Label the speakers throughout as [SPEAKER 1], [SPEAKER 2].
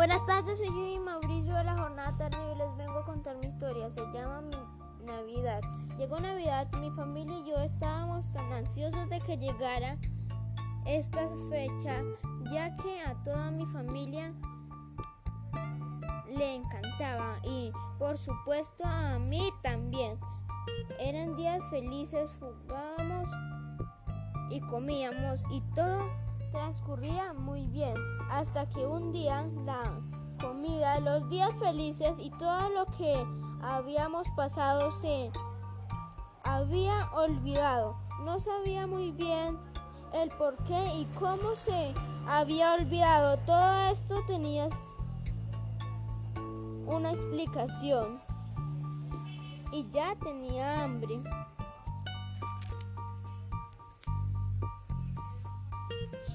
[SPEAKER 1] Buenas tardes, soy yo y Mauricio de la jornada tarde y les vengo a contar mi historia. Se llama Navidad. Llegó Navidad, mi familia y yo estábamos tan ansiosos de que llegara esta fecha, ya que a toda mi familia le encantaba y por supuesto a mí también. Eran días felices, jugábamos y comíamos y todo transcurría muy bien, hasta que un día la comida, los días felices y todo lo que habíamos pasado se había olvidado. No sabía muy bien el por qué y cómo se había olvidado. Todo esto tenías una explicación y ya tenía hambre.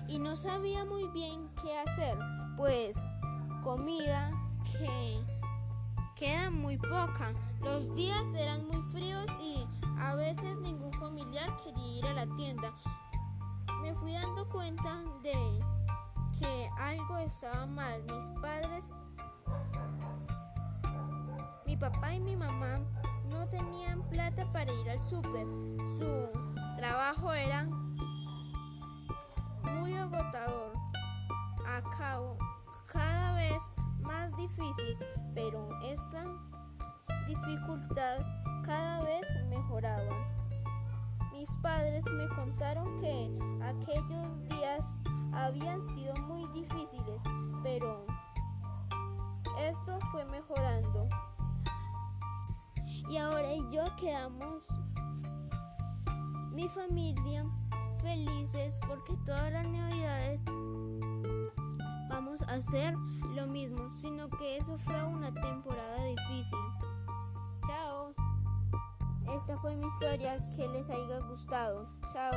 [SPEAKER 1] Y no sabía muy bien qué hacer, pues comida que queda muy poca. Los días eran muy fríos y a veces ningún familiar quería ir a la tienda. Me fui dando cuenta de que algo estaba mal. Mis padres, mi papá y mi mamá no tenían plata para ir al súper. Su trabajo era cada vez más difícil, pero esta dificultad cada vez mejoraba. Mis padres me contaron que aquellos días habían sido muy difíciles, pero esto fue mejorando. Y ahora yo quedamos mi familia felices porque todas las navidades hacer lo mismo, sino que eso fue una temporada difícil. Chao. Esta fue mi historia, que les haya gustado. Chao.